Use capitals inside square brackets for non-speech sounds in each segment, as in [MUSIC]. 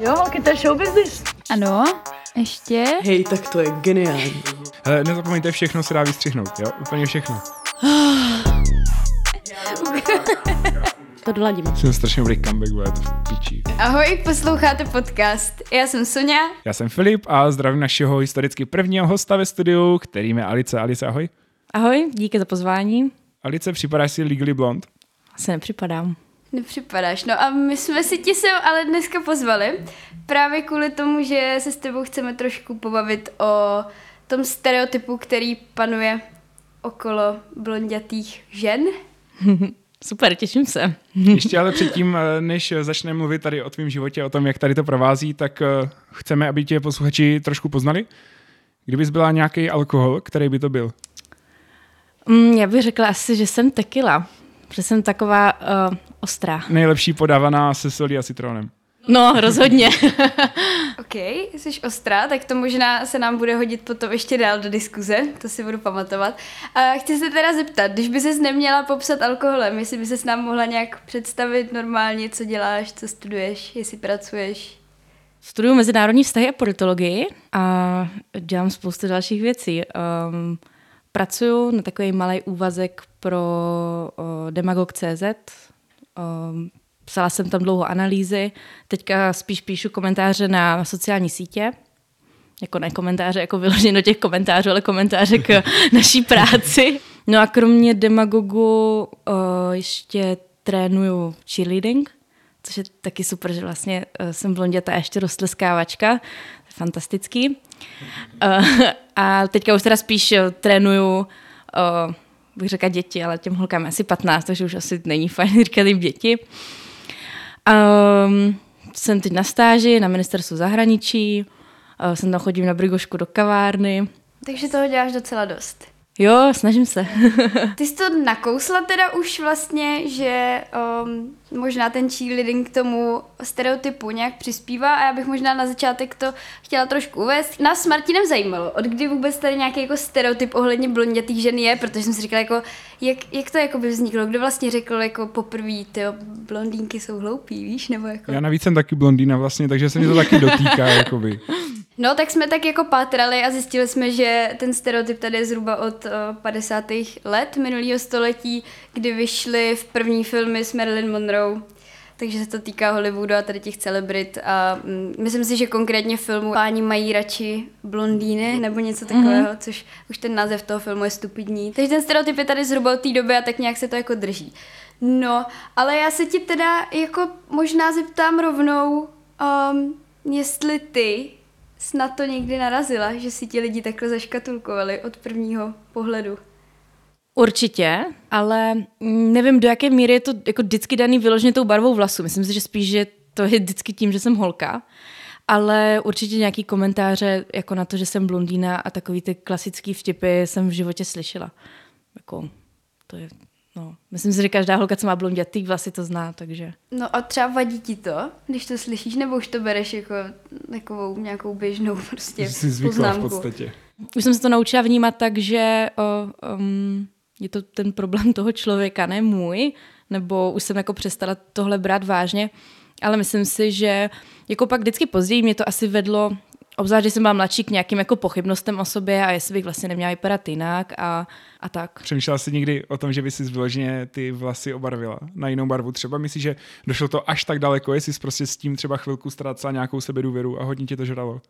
Jo, holky, to je show business. Ano, ještě. Hej, tak to je geniální. Hele, nezapomeňte, všechno se dá vystřihnout, jo? Úplně všechno. [LAUGHS] To doladíme. Jsem strašně dobrý comeback, bude to v piči. Ahoj, posloucháte podcast. Já jsem Sonja. Já jsem Filip a zdravím našeho historicky prvního hosta ve studiu, kterým je Alice. Alice, ahoj. Ahoj, díky za pozvání. Alice, připadáš si Legally Blonde? Se nepřipadám. Nepřipadáš. No a my jsme si ti sem ale dneska pozvali právě kvůli tomu, že se s tebou chceme trošku pobavit o tom stereotypu, který panuje okolo blondětých žen. [LAUGHS] Super, těším se. [LAUGHS] Ještě ale předtím, eh, než začneme mluvit tady o tvém životě, o tom, jak tady to provází, tak eh, chceme, aby tě posluchači trošku poznali. Kdybys byla nějaký alkohol, který by to byl? Mm, já bych řekla asi, že jsem tequila, protože jsem taková uh, ostrá. Nejlepší podávaná se solí a citronem. No, rozhodně. [LAUGHS] OK, jsi ostrá, tak to možná se nám bude hodit potom ještě dál do diskuze, to si budu pamatovat. A chci se teda zeptat, když by ses neměla popsat alkoholem, jestli by ses nám mohla nějak představit normálně, co děláš, co studuješ, jestli pracuješ. Studuju mezinárodní vztahy a politologii a dělám spoustu dalších věcí. Um, pracuju na takový malý úvazek pro uh, Demagog.cz. Um, psala jsem tam dlouho analýzy, teďka spíš píšu komentáře na sociální sítě, jako ne komentáře, jako vyloženě do těch komentářů, ale komentáře k [LAUGHS] naší práci. No a kromě demagogu uh, ještě trénuju cheerleading, což je taky super, že vlastně uh, jsem blonděta a ještě rostleskávačka. Fantastický. Uh, [LAUGHS] a teďka už teda spíš trénuju uh, bych řekla děti, ale těm holkám asi 15, takže už asi není fajn [LAUGHS] říkat jim děti. Um, jsem teď na stáži na ministerstvu zahraničí, uh, jsem tam chodím na brigošku do kavárny. Takže toho děláš docela dost. Jo, snažím se. [LAUGHS] Ty jsi to nakousla teda už vlastně, že um, možná ten cheerleading k tomu stereotypu nějak přispívá a já bych možná na začátek to chtěla trošku uvést. Nás s Martinem zajímalo, od kdy vůbec tady nějaký jako stereotyp ohledně blondětých žen je, protože jsem si říkala, jako, jak, jak to jako by vzniklo, kdo vlastně řekl jako poprvé, ty blondýnky jsou hloupí, víš, nebo jako... Já navíc jsem taky blondýna vlastně, takže se mi to taky dotýká, [LAUGHS] jakoby. No, tak jsme tak jako pátrali a zjistili jsme, že ten stereotyp tady je zhruba od uh, 50. let minulého století, kdy vyšly v první filmy s Marilyn Monroe. Takže se to týká Hollywoodu a tady těch celebrit a mm, myslím si, že konkrétně v filmu Páni mají radši blondýny nebo něco takového, mm-hmm. což už ten název toho filmu je stupidní. Takže ten stereotyp je tady zhruba od té doby a tak nějak se to jako drží. No, ale já se ti teda jako možná zeptám rovnou, um, jestli ty snad to někdy narazila, že si ti lidi takhle zaškatulkovali od prvního pohledu? Určitě, ale nevím, do jaké míry je to jako vždycky daný vyloženě tou barvou vlasu. Myslím si, že spíš, že to je vždycky tím, že jsem holka. Ale určitě nějaký komentáře jako na to, že jsem blondýna a takový ty klasický vtipy jsem v životě slyšela. Jako, to je No, myslím si, že každá holka, co má blondětý vlasy, to zná, takže... No a třeba vadí ti to, když to slyšíš, nebo už to bereš jako takovou nějakou běžnou prostě Jsi poznámku? v podstatě. Už jsem se to naučila vnímat tak, že o, um, je to ten problém [LAUGHS] toho člověka, ne můj, nebo už jsem jako přestala tohle brát vážně, ale myslím si, že jako pak vždycky později mě to asi vedlo obzvlášť, že jsem byla mladší k nějakým jako pochybnostem o sobě a jestli bych vlastně neměla vypadat jinak a, a tak. Přemýšlela jsi někdy o tom, že by si vyloženě ty vlasy obarvila na jinou barvu? Třeba myslíš, že došlo to až tak daleko, jestli jsi prostě s tím třeba chvilku ztrácela nějakou sebedůvěru a hodně tě to žralo?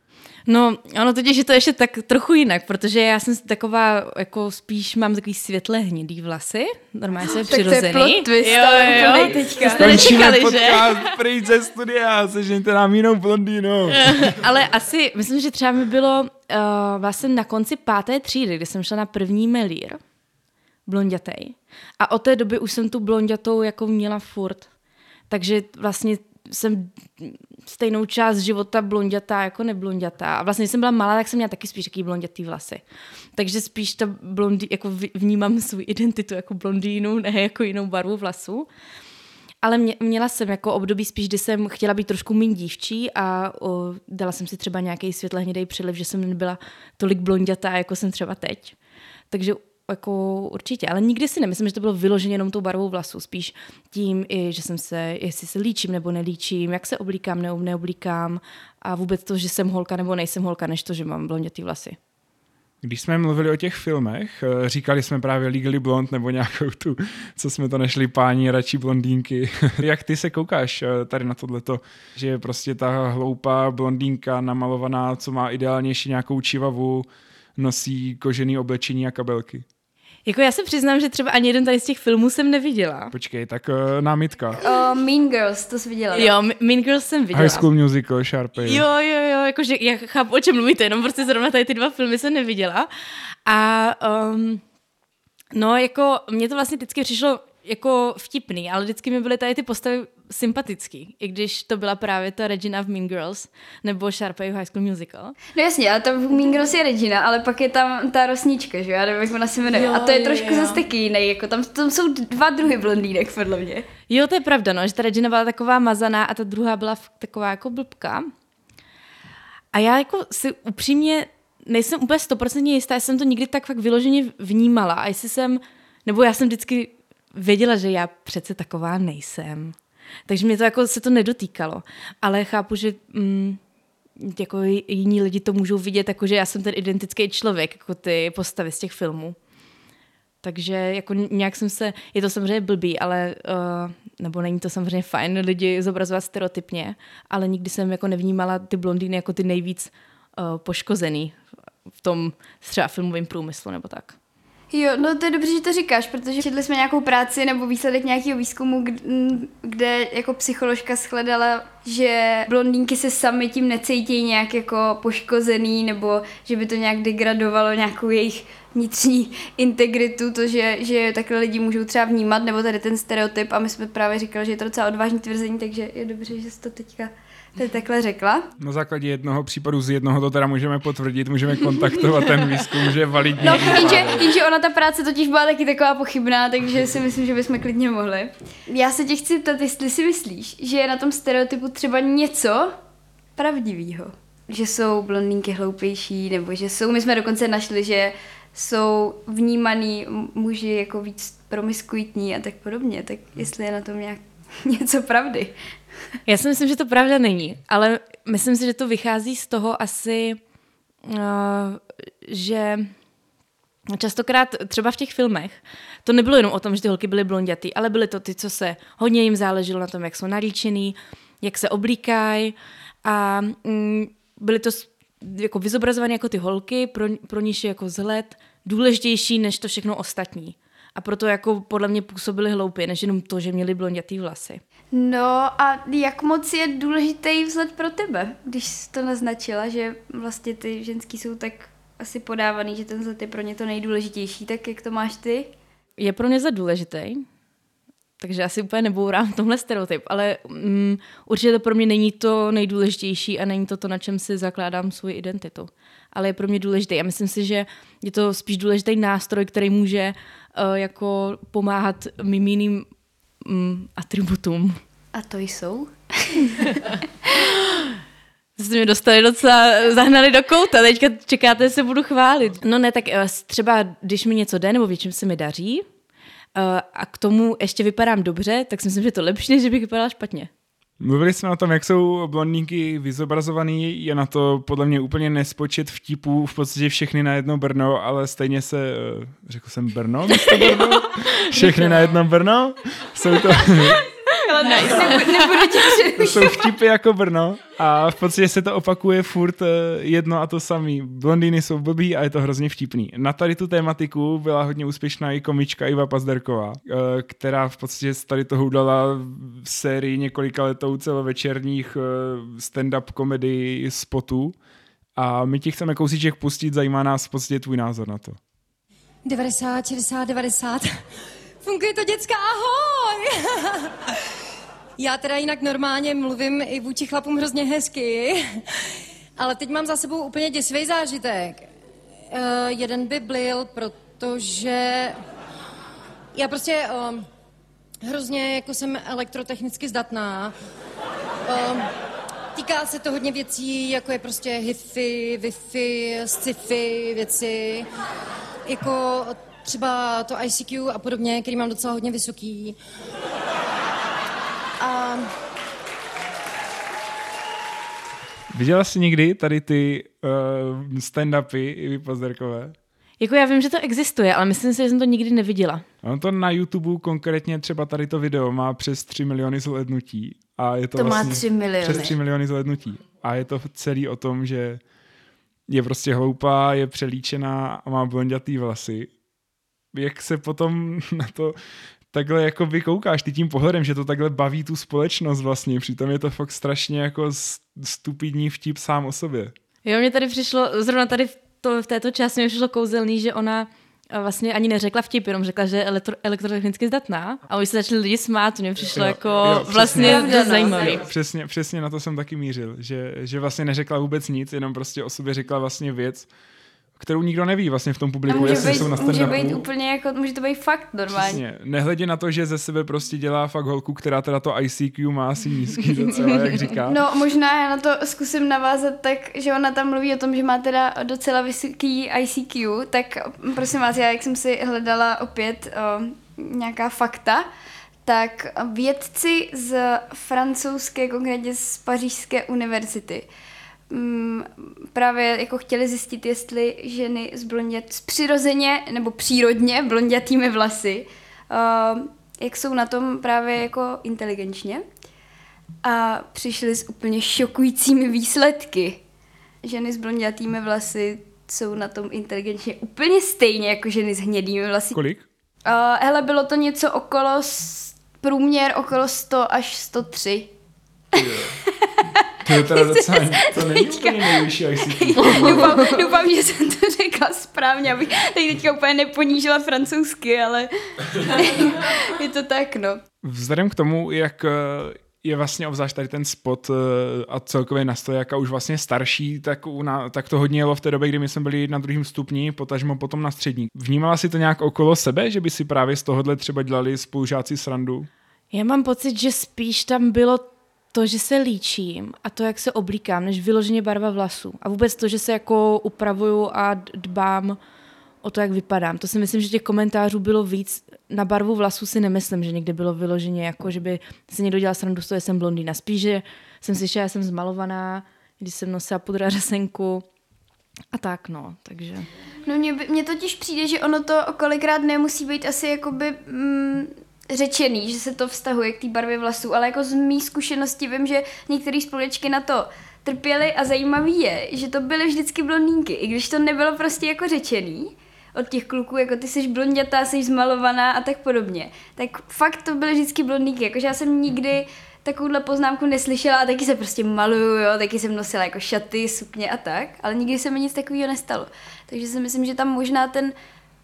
No, ono totiž je to ještě tak trochu jinak, protože já jsem taková, jako spíš mám takový světle hnědý vlasy, normálně jsem přirozený. Tak to je plot twist, jo, jo, jo. teďka. Jste nečekali, že? Pryč ze studia, sežeňte nám jinou blondýnu. [LAUGHS] Ale asi, myslím, že třeba mi bylo uh, vlastně na konci páté třídy, kdy jsem šla na první melír, blondětej. A od té doby už jsem tu blondětou jako měla furt. Takže vlastně jsem stejnou část života blondětá jako neblondětá. A vlastně, když jsem byla malá, tak jsem měla taky spíš takový blondětý vlasy. Takže spíš ta blondý, jako vnímám svou identitu jako blondýnu, ne jako jinou barvu vlasů. Ale mě, měla jsem jako období spíš, kdy jsem chtěla být trošku méně dívčí a o, dala jsem si třeba nějaký světle hnědej příliv, že jsem nebyla tolik blondětá, jako jsem třeba teď. Takže jako určitě, ale nikdy si nemyslím, že to bylo vyloženě jenom tou barvou vlasů, spíš tím i, že jsem se, jestli se líčím nebo nelíčím, jak se oblíkám nebo neoblíkám a vůbec to, že jsem holka nebo nejsem holka, než to, že mám blondětý vlasy. Když jsme mluvili o těch filmech, eh, říkali jsme právě Legally Blonde nebo nějakou tu, co jsme to nešli, páni, radši blondýnky. [LAUGHS] Jak ty se koukáš eh, tady na tohleto, že je prostě ta hloupá blondýnka namalovaná, co má ideálnější nějakou čivavu, nosí kožený oblečení a kabelky? Jako já se přiznám, že třeba ani jeden tady z těch filmů jsem neviděla. Počkej, tak uh, námitka. Uh, mean Girls, to jsi viděla. ne? Jo, Mean Girls jsem viděla. High School Musical, Sharpay. Jo, jo, jo, jakože já chápu, o čem mluvíte, jenom prostě zrovna tady ty dva filmy jsem neviděla. A um, no, jako mně to vlastně vždycky přišlo jako vtipný, ale vždycky mi byly tady ty postavy sympatický, i když to byla právě ta Regina v Mean Girls nebo Sharpay v High School Musical. No jasně, ale tam v Mean Girls je Regina, ale pak je tam ta rosnička, že jo, já nevím, jak ona se jmenuje. Jo, a to je jo, trošku jo. zase taky jiný, jako tam, tam jsou dva druhy blondýnek, podle mě. Jo, to je pravda, no, že ta Regina byla taková mazaná a ta druhá byla taková jako blbka. A já jako si upřímně nejsem úplně stoprocentně jistá, jestli jsem to nikdy tak fakt vyloženě vnímala a jestli jsem, nebo já jsem vždycky věděla, že já přece taková nejsem. Takže mě to jako se to nedotýkalo. Ale chápu, že mm, jako jiní lidi to můžou vidět, jako že já jsem ten identický člověk, jako ty postavy z těch filmů. Takže jako nějak jsem se, je to samozřejmě blbý, ale, uh, nebo není to samozřejmě fajn lidi zobrazovat stereotypně, ale nikdy jsem jako nevnímala ty blondýny jako ty nejvíc uh, poškozený v tom třeba filmovém průmyslu nebo tak. Jo, no to je dobře, že to říkáš, protože četli jsme nějakou práci nebo výsledek nějakého výzkumu, kde jako psycholožka shledala, že blondýnky se sami tím necítí nějak jako poškozený, nebo že by to nějak degradovalo nějakou jejich vnitřní integritu, to, že, že takhle lidi můžou třeba vnímat, nebo tady ten stereotyp a my jsme právě říkali, že je to docela odvážný tvrzení, takže je dobře, že jsi to teďka tady takhle řekla. Na základě jednoho případu z jednoho to teda můžeme potvrdit, můžeme kontaktovat ten výzkum, že je validní. No, jenže, jenže ona ta práce totiž byla taky taková pochybná, takže si myslím, že bychom klidně mohli. Já se tě chci ptat, jestli si myslíš, že je na tom stereotypu třeba něco pravdivého. Že jsou blondýnky hloupější, nebo že jsou, my jsme dokonce našli, že jsou vnímaný muži jako víc promiskuitní a tak podobně, tak jestli je na tom nějak [LAUGHS] něco pravdy. Já si myslím, že to pravda není, ale myslím si, že to vychází z toho asi, uh, že častokrát třeba v těch filmech to nebylo jenom o tom, že ty holky byly blondětý, ale byly to ty, co se hodně jim záleželo na tom, jak jsou nalíčený, jak se oblíkají a mm, byly to jako vyzobrazované jako ty holky, pro, pro níž je jako vzhled důležitější než to všechno ostatní. A proto jako podle mě působily hloupě, než jenom to, že měli blondětý vlasy. No a jak moc je důležitý vzhled pro tebe, když jsi to naznačila, že vlastně ty ženský jsou tak asi podávaný, že ten vzhled je pro ně to nejdůležitější, tak jak to máš ty? je pro mě za důležitý, takže asi úplně nebourám tomhle stereotyp, ale mm, určitě to pro mě není to nejdůležitější a není to to, na čem si zakládám svou identitu. Ale je pro mě důležitý a myslím si, že je to spíš důležitý nástroj, který může uh, jako pomáhat mým jiným mm, atributům. A to jsou? [LAUGHS] Jste mě dostali docela, zahnali do kouta, teďka čekáte, že se budu chválit. No ne, tak eh, třeba když mi něco jde, nebo v něčem se mi daří, eh, a k tomu ještě vypadám dobře, tak si myslím, že je to lepší, než že bych vypadala špatně. Mluvili jsme o tom, jak jsou blondýnky vyzobrazovaný, je na to podle mě úplně nespočet vtipů, v podstatě všechny na jedno Brno, ale stejně se, eh, řekl jsem Brno, Brno? [LAUGHS] Všechny na jedno Brno? Jsou to, [LAUGHS] Ale ne, nebudu, nebudu tě [LAUGHS] to jsou vtipy jako Brno a v podstatě se to opakuje furt eh, jedno a to samý. Blondýny jsou blbý a je to hrozně vtipný. Na tady tu tématiku byla hodně úspěšná i komička Iva Pazderková, eh, která v podstatě z tady toho udala sérii několika letou celovečerních eh, stand-up komedy spotů a my ti chceme kousíček pustit, zajímá nás v podstatě tvůj názor na to. 90, 60, 90. Funguje to, děcka, ahoj! [LAUGHS] Já teda jinak normálně mluvím i vůči chlapům hrozně hezky, [LAUGHS] ale teď mám za sebou úplně děsivý zážitek. Uh, jeden by byl, protože já prostě um, hrozně jako jsem elektrotechnicky zdatná. Um, týká se to hodně věcí, jako je prostě hi-fi, wi-fi, sci-fi věci. Jako třeba to ICQ a podobně, který mám docela hodně vysoký. A Viděla jsi někdy tady ty uh, stand-upy i Pazderkové? Jako já vím, že to existuje, ale myslím si, že jsem to nikdy neviděla. On to na YouTube konkrétně třeba tady to video má přes 3 miliony zhlédnutí. A je to, To má vlastně 3 miliony. Přes 3 miliony zhlédnutí. A je to celý o tom, že je prostě hloupá, je přelíčená a má blondětý vlasy. Jak se potom [LAUGHS] na to takhle jako koukáš ty tím pohledem, že to takhle baví tu společnost vlastně, přitom je to fakt strašně jako stupidní vtip sám o sobě. Jo, mě tady přišlo, zrovna tady v, to, v této části mi přišlo kouzelný, že ona a vlastně ani neřekla vtip, jenom řekla, že je elektro, elektrotechnicky zdatná. A už se začali lidi smát, to mě přišlo Jo, jako jo, přesně. vlastně no. zajímavý. Přesně, přesně na to jsem taky mířil, že, že vlastně neřekla vůbec nic, jenom prostě o sobě řekla vlastně věc, kterou nikdo neví vlastně v tom A publiku, může jestli být, jsou na může být úplně jako, může to být fakt normální. Přesně. Nehledě na to, že ze sebe prostě dělá fakt holku, která teda to ICQ má asi nízký [LAUGHS] docela, jak říká. No možná já na to zkusím navázat tak, že ona tam mluví o tom, že má teda docela vysoký ICQ, tak prosím vás, já jak jsem si hledala opět o, nějaká fakta, tak vědci z francouzské, konkrétně z pařížské univerzity, mm, právě jako chtěli zjistit, jestli ženy s, blondět, s přirozeně nebo přírodně blondětými vlasy, uh, jak jsou na tom právě jako inteligenčně. A přišli s úplně šokujícími výsledky. Ženy s blondětými vlasy jsou na tom inteligenčně úplně stejně jako ženy s hnědými vlasy. Kolik? Uh, hele, bylo to něco okolo, průměr okolo 100 až 103. [LAUGHS] To je teda docela, to není úplně nejvyšší ICQ. [LAUGHS] doufám, doufám, že jsem to řekla správně, abych tady teďka úplně neponížila francouzsky, ale [LAUGHS] je to tak, no. Vzhledem k tomu, jak eh, je vlastně obzvlášť tady ten spot eh, a celkově na stojáka už vlastně starší, tak, u na, tak to hodně jelo v té době, kdy my jsme byli na druhém stupni, potažmo potom na střední. Vnímala si to nějak okolo sebe, že by si právě z tohohle třeba dělali spolužáci srandu? Já mám pocit, že spíš tam bylo to, že se líčím a to, jak se oblíkám, než vyloženě barva vlasů. A vůbec to, že se jako upravuju a dbám o to, jak vypadám. To si myslím, že těch komentářů bylo víc. Na barvu vlasů si nemyslím, že někdy bylo vyloženě jako, že by se někdo dělal srandu že jsem blondýna. Spíš, že jsem slyšela, že jsem zmalovaná, když jsem nosila pudrařasenku a tak no, takže... No mně, mně totiž přijde, že ono to kolikrát nemusí být asi jakoby mm, řečený, že se to vztahuje k té barvě vlasů, ale jako z mý zkušenosti vím, že některé společky na to trpěly a zajímavý je, že to byly vždycky blondýnky, i když to nebylo prostě jako řečený od těch kluků, jako ty jsi blondětá, jsi zmalovaná a tak podobně. Tak fakt to byly vždycky blondýnky, jakože já jsem nikdy takovouhle poznámku neslyšela a taky se prostě maluju, jo, taky jsem nosila jako šaty, sukně a tak, ale nikdy se mi nic takového nestalo. Takže si myslím, že tam možná ten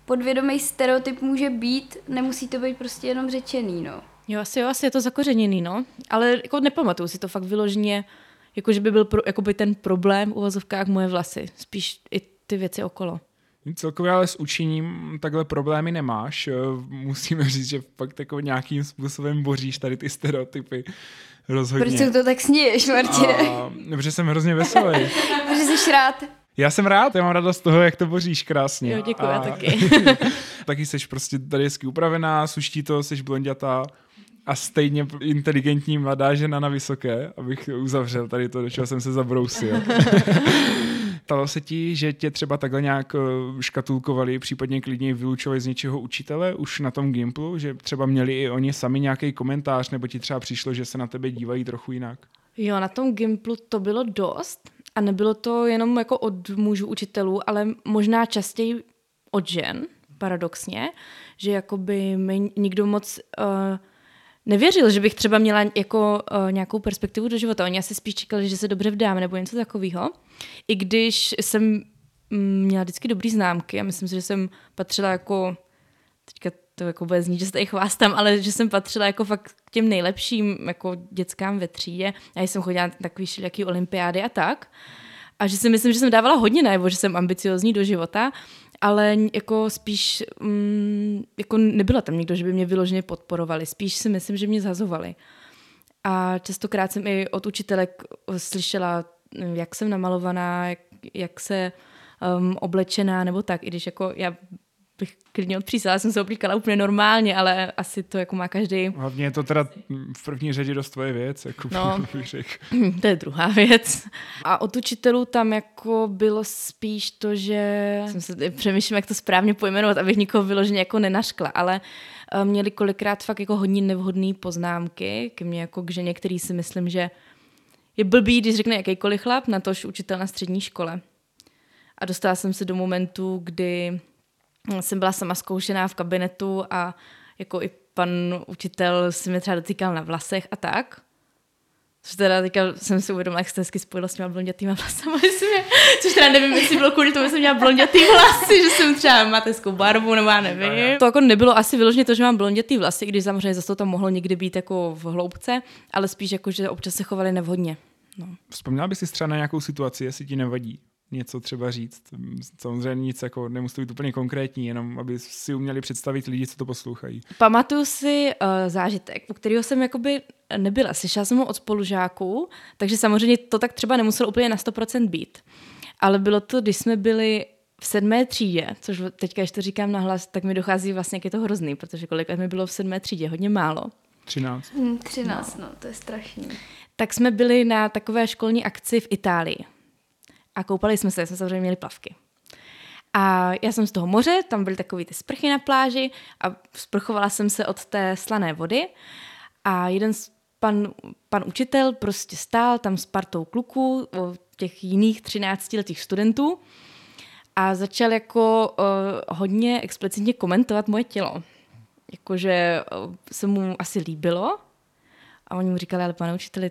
podvědomý stereotyp může být, nemusí to být prostě jenom řečený, no. Jo, asi jo, asi je to zakořeněný, no. Ale jako nepamatuju si to fakt vyloženě, jako že by byl pro, jakoby ten problém v uvozovkách moje vlasy. Spíš i ty věci okolo. Celkově ale s učením takhle problémy nemáš. Eh, Musíme říct, že fakt jako nějakým způsobem boříš tady ty stereotypy. Rozhodně. Proč se to tak sníješ, Martine? A, protože jsem hrozně veselý. [LAUGHS] Protože jsi rád. Já jsem rád, já mám radost z toho, jak to boříš krásně. Jo, děkuji, já taky. [LAUGHS] taky jsi prostě tady hezky upravená, suští to, jsi blondětá a stejně inteligentní mladá žena na vysoké, abych uzavřel tady to, do čeho jsem se zabrousil. [LAUGHS] Stalo se ti, že tě třeba takhle nějak eh, škatulkovali, případně klidně vylučovali z něčeho učitele už na tom Gimplu, že třeba měli i oni sami nějaký komentář, nebo ti třeba přišlo, že se na tebe dívají trochu jinak? Jo, na tom Gimplu to bylo dost a nebylo to jenom jako od mužů učitelů, ale možná častěji od žen, paradoxně, že jakoby mi nikdo moc uh, nevěřil, že bych třeba měla jako uh, nějakou perspektivu do života. Oni asi spíš čekali, že se dobře vdám nebo něco takového. I když jsem mm, měla vždycky dobrý známky a myslím si, že jsem patřila jako, teďka to jako bude znít, že se tady chvástám, ale že jsem patřila jako fakt k těm nejlepším jako dětskám ve třídě. A jsem chodila na takový všelijaký olympiády a tak. A že si myslím, že jsem dávala hodně najevo, že jsem ambiciozní do života, ale jako spíš mm, jako nebyla tam nikdo, že by mě vyloženě podporovali. Spíš si myslím, že mě zhazovali. A častokrát jsem i od učitelek slyšela, jak jsem namalovaná, jak, jak se um, oblečená nebo tak, i když jako já bych klidně odpřísala, jsem se oblíkala úplně normálně, ale asi to jako má každý. Hlavně je to teda v první řadě dost tvoje věc, jako No. [LAUGHS] To je druhá věc. A od učitelů tam jako bylo spíš to, že jsem se přemýšlím, jak to správně pojmenovat, abych nikoho vyloženě jako nenaškla, ale eh, měli kolikrát fakt jako hodně nevhodné poznámky ke mně jako k ženě, který si myslím, že je blbý, když řekne jakýkoliv chlap, na tož učitel na střední škole. A dostala jsem se do momentu, kdy jsem byla sama zkoušená v kabinetu a jako i pan učitel si mě třeba dotýkal na vlasech a tak. Což teda teďka jsem si uvědomila, jak se to hezky spojilo s těma blondětýma vlasama, [LAUGHS] jestli mě, což teda nevím, jestli bylo kvůli tomu, že jsem měla blondětý vlasy, že jsem třeba mateskou barvu, nebo já nevím. To jako nebylo asi vyloženě to, že mám blondětý vlasy, když samozřejmě zase to tam mohlo někdy být jako v hloubce, ale spíš jako, že občas se chovali nevhodně. No. Vzpomněla bys si třeba na nějakou situaci, jestli ti nevadí něco třeba říct. Samozřejmě nic jako nemusí být úplně konkrétní, jenom aby si uměli představit lidi, co to poslouchají. Pamatuju si uh, zážitek, u kterého jsem jakoby nebyla. Slyšela jsem ho od spolužáků, takže samozřejmě to tak třeba nemuselo úplně na 100% být. Ale bylo to, když jsme byli v sedmé třídě, což teďka, když to říkám nahlas, tak mi dochází vlastně, jak je to hrozný, protože kolik mi bylo v sedmé třídě, hodně málo. 13. Hmm, 13, no, to je strašný. Tak jsme byli na takové školní akci v Itálii. A koupali jsme se, jsme samozřejmě měli plavky. A já jsem z toho moře, tam byly takové ty sprchy na pláži a sprchovala jsem se od té slané vody a jeden z- pan, pan učitel prostě stál tam s partou kluků, těch jiných 13-letých studentů a začal jako uh, hodně explicitně komentovat moje tělo. Jakože uh, se mu asi líbilo a oni mu říkali, ale pane učiteli,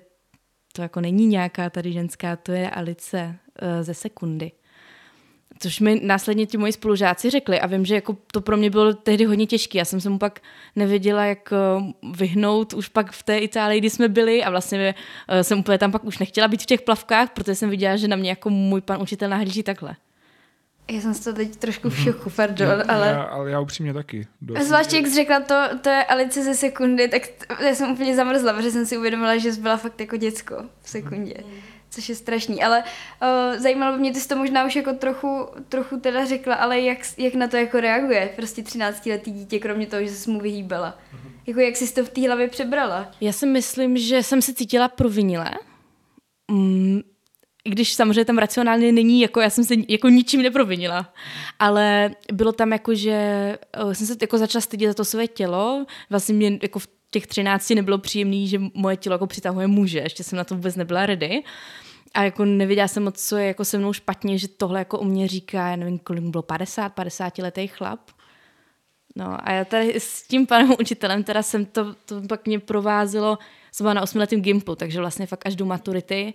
to jako není nějaká tady ženská, to je Alice ze sekundy. Což mi následně ti moji spolužáci řekli a vím, že jako to pro mě bylo tehdy hodně těžké. Já jsem se mu pak nevěděla, jak eh, vyhnout už pak v té Itálii, kdy jsme byli a vlastně eh, jsem úplně tam pak už nechtěla být v těch plavkách, protože jsem viděla, že na mě jako můj pan učitel nahlíží takhle. Já jsem z toho teď trošku v šoku, pardon, ale... Já, ale já upřímně taky. Dost. A zvláště jak jsi řekla to, to je Alice ze sekundy, tak t- já jsem úplně zamrzla, protože jsem si uvědomila, že jsi byla fakt jako děcko v sekundě. Což je strašný, ale uh, zajímalo by mě, ty jsi to možná už jako trochu, trochu teda řekla, ale jak, jak na to jako reaguje prostě 13-letý dítě, kromě toho, že jsi mu vyhýbala. Jako jak jsi to v té hlavě přebrala? Já si myslím, že jsem se cítila provinile. Mm, I když samozřejmě tam racionálně není, jako já jsem se jako ničím neprovinila. Ale bylo tam jako, že eh, jsem se jako začala stydět za to své tělo. Vlastně mě jako v těch 13 nebylo příjemný, že moje tělo jako přitahuje muže. Ještě jsem na to vůbec nebyla ready. A jako nevěděla jsem moc, co je jako se mnou špatně, že tohle jako u mě říká, já nevím, kolik bylo, 50, 50 letý chlap. No a já tady s tím panem učitelem, teda jsem to, to pak mě provázelo, jsem byla na osmiletém gimplu, takže vlastně fakt až do maturity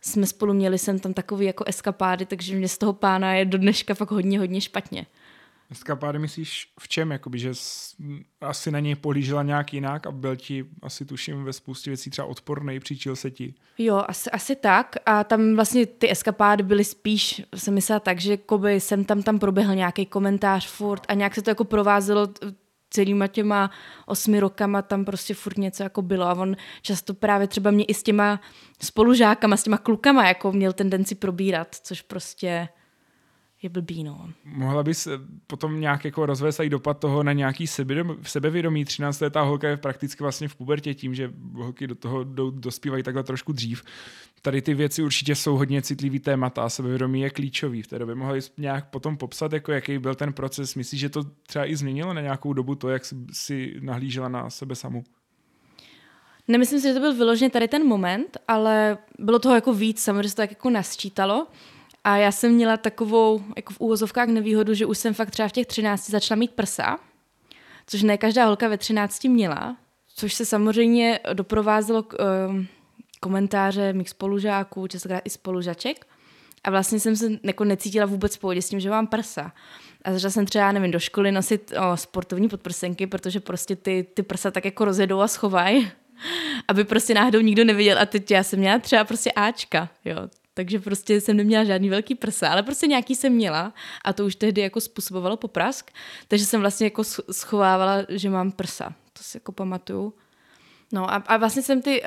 jsme spolu měli jsem tam takový jako eskapády, takže mě z toho pána je do dneška fakt hodně, hodně špatně. Eskapády myslíš v čem? Jakoby, že jsi asi na něj polížila nějak jinak a byl ti asi tuším ve spoustě věcí třeba odporný, příčil se ti. Jo, asi, asi tak. A tam vlastně ty eskapády byly spíš, jsem myslela tak, že koby jsem tam tam proběhl nějaký komentář furt a nějak se to jako provázelo celýma těma osmi rokama, tam prostě furt něco jako bylo a on často právě třeba mě i s těma spolužákama, s těma klukama jako měl tendenci probírat, což prostě je blbý, no. Mohla bys eh, potom nějak jako rozvést i dopad toho na nějaký sebevědomí, sebevědomí 13 letá holka je prakticky vlastně v pubertě tím, že holky do toho jdou, dospívají takhle trošku dřív. Tady ty věci určitě jsou hodně citlivý témata a sebevědomí je klíčový v té době. Mohla bys nějak potom popsat, jako jaký byl ten proces? Myslíš, že to třeba i změnilo na nějakou dobu to, jak si nahlížela na sebe samu? Nemyslím si, že to byl vyloženě tady ten moment, ale bylo toho jako víc, samozřejmě se to tak jako nasčítalo. A já jsem měla takovou, jako v úvozovkách nevýhodu, že už jsem fakt třeba v těch 13 začala mít prsa, což ne každá holka ve 13 měla, což se samozřejmě doprovázelo k, um, komentáře mých spolužáků, častokrát i spolužaček. A vlastně jsem se jako necítila vůbec v pohodě s tím, že mám prsa. A začala jsem třeba, nevím, do školy nosit o, sportovní podprsenky, protože prostě ty, ty prsa tak jako rozjedou a schovají, [LAUGHS] aby prostě náhodou nikdo neviděl. A teď já jsem měla třeba prostě Ačka, jo. Takže prostě jsem neměla žádný velký prsa, ale prostě nějaký jsem měla a to už tehdy jako způsobovalo poprask, takže jsem vlastně jako sch- schovávala, že mám prsa. To si jako pamatuju. No a, a vlastně jsem ty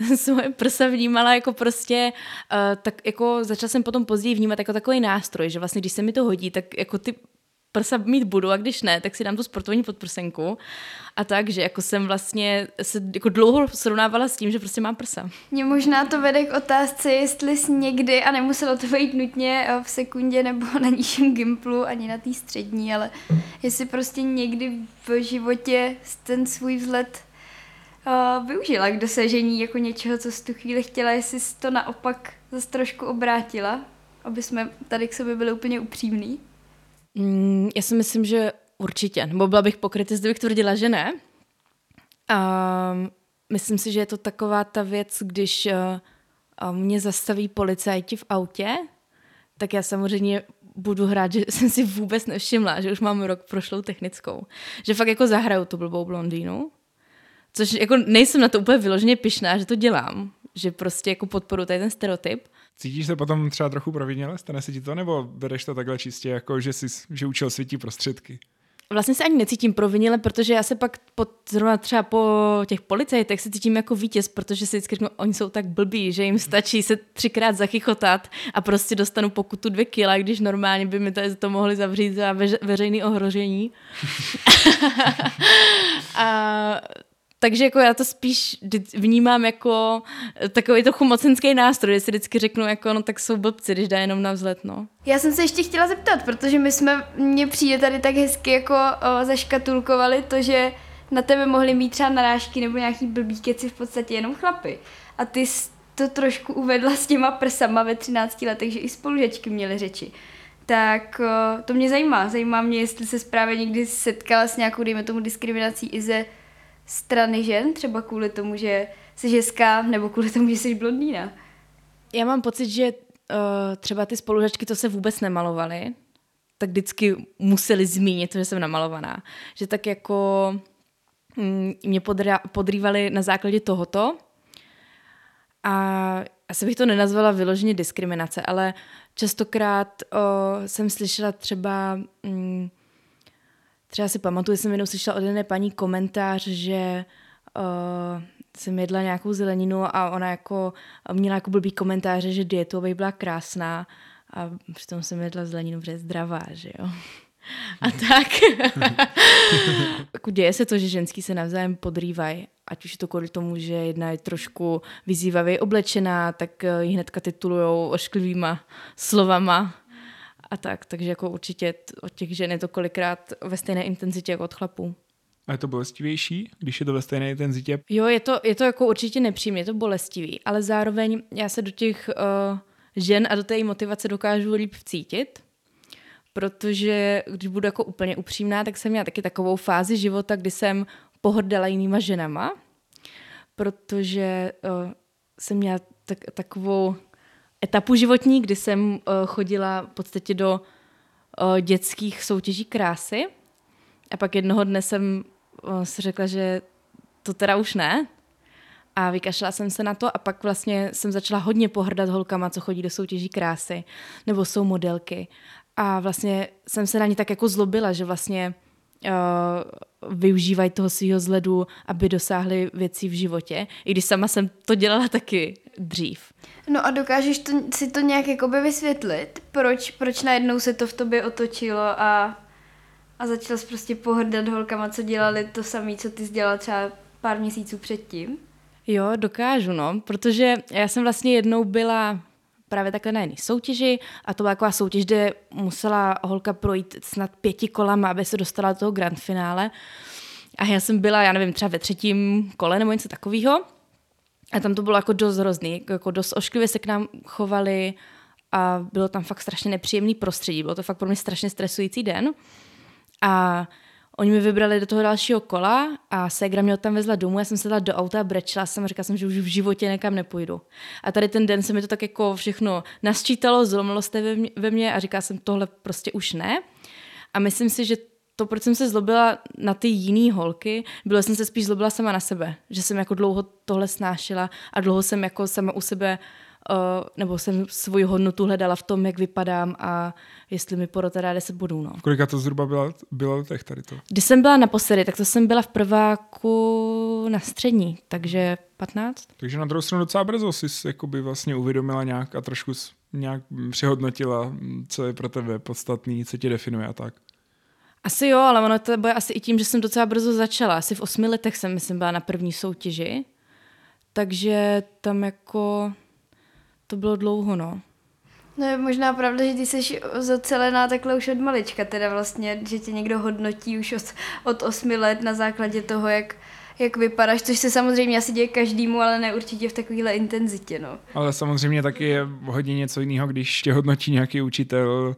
uh, [LAUGHS] svoje prsa vnímala jako prostě, uh, tak jako začala jsem potom později vnímat jako takový nástroj, že vlastně když se mi to hodí, tak jako ty prsa mít budu a když ne, tak si dám tu sportovní podprsenku. A tak, že jako jsem vlastně se jako dlouho srovnávala s tím, že prostě mám prsa. Mě možná to vede k otázce, jestli jsi někdy, a nemuselo to být nutně eh, v sekundě nebo [LAUGHS] na nižším gimplu, ani na té střední, ale jestli prostě někdy v životě ten svůj vzhled uh, využila k dosažení jako něčeho, co jsi tu chvíli chtěla, jestli jsi to naopak zase trošku obrátila, aby jsme tady k sobě byli úplně upřímní. Mm, já si myslím, že určitě. Nebo byla bych pokrytý, kdybych tvrdila, že ne. A myslím si, že je to taková ta věc, když uh, mě zastaví policajti v autě, tak já samozřejmě budu hrát, že [LAUGHS] jsem si vůbec nevšimla, že už mám rok prošlou technickou. Že fakt jako zahraju tu blbou blondýnu. Což jako nejsem na to úplně vyloženě pišná, že to dělám. Že prostě jako podporu tady ten stereotyp. Cítíš se potom třeba trochu provinile? Stane se ti to? Nebo bereš to takhle čistě, jako že, jsi, že učil světí prostředky? Vlastně se ani necítím provinile, protože já se pak po, zrovna třeba po těch policajtech se cítím jako vítěz, protože si vždycky řeknu, oni jsou tak blbí, že jim stačí se třikrát zachychotat a prostě dostanu pokutu dvě kila, když normálně by mi to, to mohli zavřít za veře, veřejné ohrožení. [LAUGHS] a takže jako já to spíš vnímám jako takový trochu mocenský nástroj, že si vždycky řeknu, jako no tak jsou blbci, když dá jenom na vzlet, no. Já jsem se ještě chtěla zeptat, protože my jsme, mně přijde tady tak hezky jako o, zaškatulkovali to, že na tebe mohli mít třeba narážky nebo nějaký blbý keci v podstatě jenom chlapy. A ty jsi to trošku uvedla s těma prsama ve 13 letech, že i spolužačky měly řeči. Tak o, to mě zajímá. Zajímá mě, jestli se právě někdy setkala s nějakou, dejme tomu, diskriminací i ze strany žen, třeba kvůli tomu, že jsi ženská, nebo kvůli tomu, že jsi blondýna? Já mám pocit, že uh, třeba ty spolužačky, to se vůbec nemalovaly, tak vždycky museli zmínit, že jsem namalovaná. Že tak jako mm, mě podrývali na základě tohoto a asi bych to nenazvala vyloženě diskriminace, ale častokrát uh, jsem slyšela třeba mm, Třeba si pamatuju, jsem jednou slyšela od jedné paní komentář, že uh, jsem jedla nějakou zeleninu a ona jako měla jako blbý komentáře, že dietu, aby byla krásná a přitom jsem jedla zeleninu, protože je zdravá, že jo. A tak. [LAUGHS] jako děje se to, že ženský se navzájem podrývají, ať už je to kvůli tomu, že jedna je trošku vyzývavě oblečená, tak ji hnedka titulujou ošklivýma slovama a tak. Takže jako určitě od těch žen je to kolikrát ve stejné intenzitě jako od chlapů. A je to bolestivější, když je to ve stejné intenzitě? Jo, je to, je to jako určitě nepříjemné, je to bolestivý, ale zároveň já se do těch uh, žen a do té motivace dokážu líp vcítit, protože když budu jako úplně upřímná, tak jsem měla taky takovou fázi života, kdy jsem pohrdala jinýma ženama, protože uh, jsem měla tak, takovou etapu životní, kdy jsem uh, chodila v podstatě do uh, dětských soutěží krásy. A pak jednoho dne jsem uh, si řekla, že to teda už ne. A vykašla jsem se na to a pak vlastně jsem začala hodně pohrdat holkama, co chodí do soutěží krásy nebo jsou modelky. A vlastně jsem se na ně tak jako zlobila, že vlastně uh, využívají toho svého zledu, aby dosáhli věcí v životě. I když sama jsem to dělala taky dřív. No a dokážeš to, si to nějak jakoby vysvětlit? Proč, proč najednou se to v tobě otočilo a, a začala jsi prostě pohrdat holkama, co dělali to samé, co ty jsi dělala třeba pár měsíců předtím? Jo, dokážu, no, protože já jsem vlastně jednou byla právě takhle na jedné soutěži a to byla taková soutěž, kde musela holka projít snad pěti kolama, aby se dostala do toho grand finále. A já jsem byla, já nevím, třeba ve třetím kole nebo něco takového. A tam to bylo jako dost hrozný, jako dost ošklivě se k nám chovali a bylo tam fakt strašně nepříjemný prostředí. Bylo to fakt pro mě strašně stresující den. A Oni mi vybrali do toho dalšího kola a ségra mě tam vezla domů, já jsem se dala do auta a brečela jsem a říkala jsem, že už v životě někam nepůjdu. A tady ten den se mi to tak jako všechno nasčítalo, zlomilo se ve mě a říkala jsem, tohle prostě už ne. A myslím si, že to, proč jsem se zlobila na ty jiný holky, bylo, jsem se spíš zlobila sama na sebe. Že jsem jako dlouho tohle snášela a dlouho jsem jako sama u sebe Uh, nebo jsem svoji hodnotu hledala v tom, jak vypadám a jestli mi porota dá 10 bodů. No. V kolika to zhruba byla, bylo letech tady to? Když jsem byla naposledy, tak to jsem byla v prváku na střední, takže 15. Takže na druhou stranu docela brzo jsi jakoby vlastně uvědomila nějak a trošku nějak přehodnotila, co je pro tebe podstatný, co tě definuje a tak. Asi jo, ale ono to bude asi i tím, že jsem docela brzo začala. Asi v osmi letech jsem, myslím, byla na první soutěži. Takže tam jako to bylo dlouho, no. No je možná pravda, že ty jsi zocelená takhle už od malička, teda vlastně, že tě někdo hodnotí už od, od osmi let na základě toho, jak, jak vypadáš, což se samozřejmě asi děje každému, ale ne určitě v takovéhle intenzitě, no. Ale samozřejmě taky je hodně něco jiného, když tě hodnotí nějaký učitel,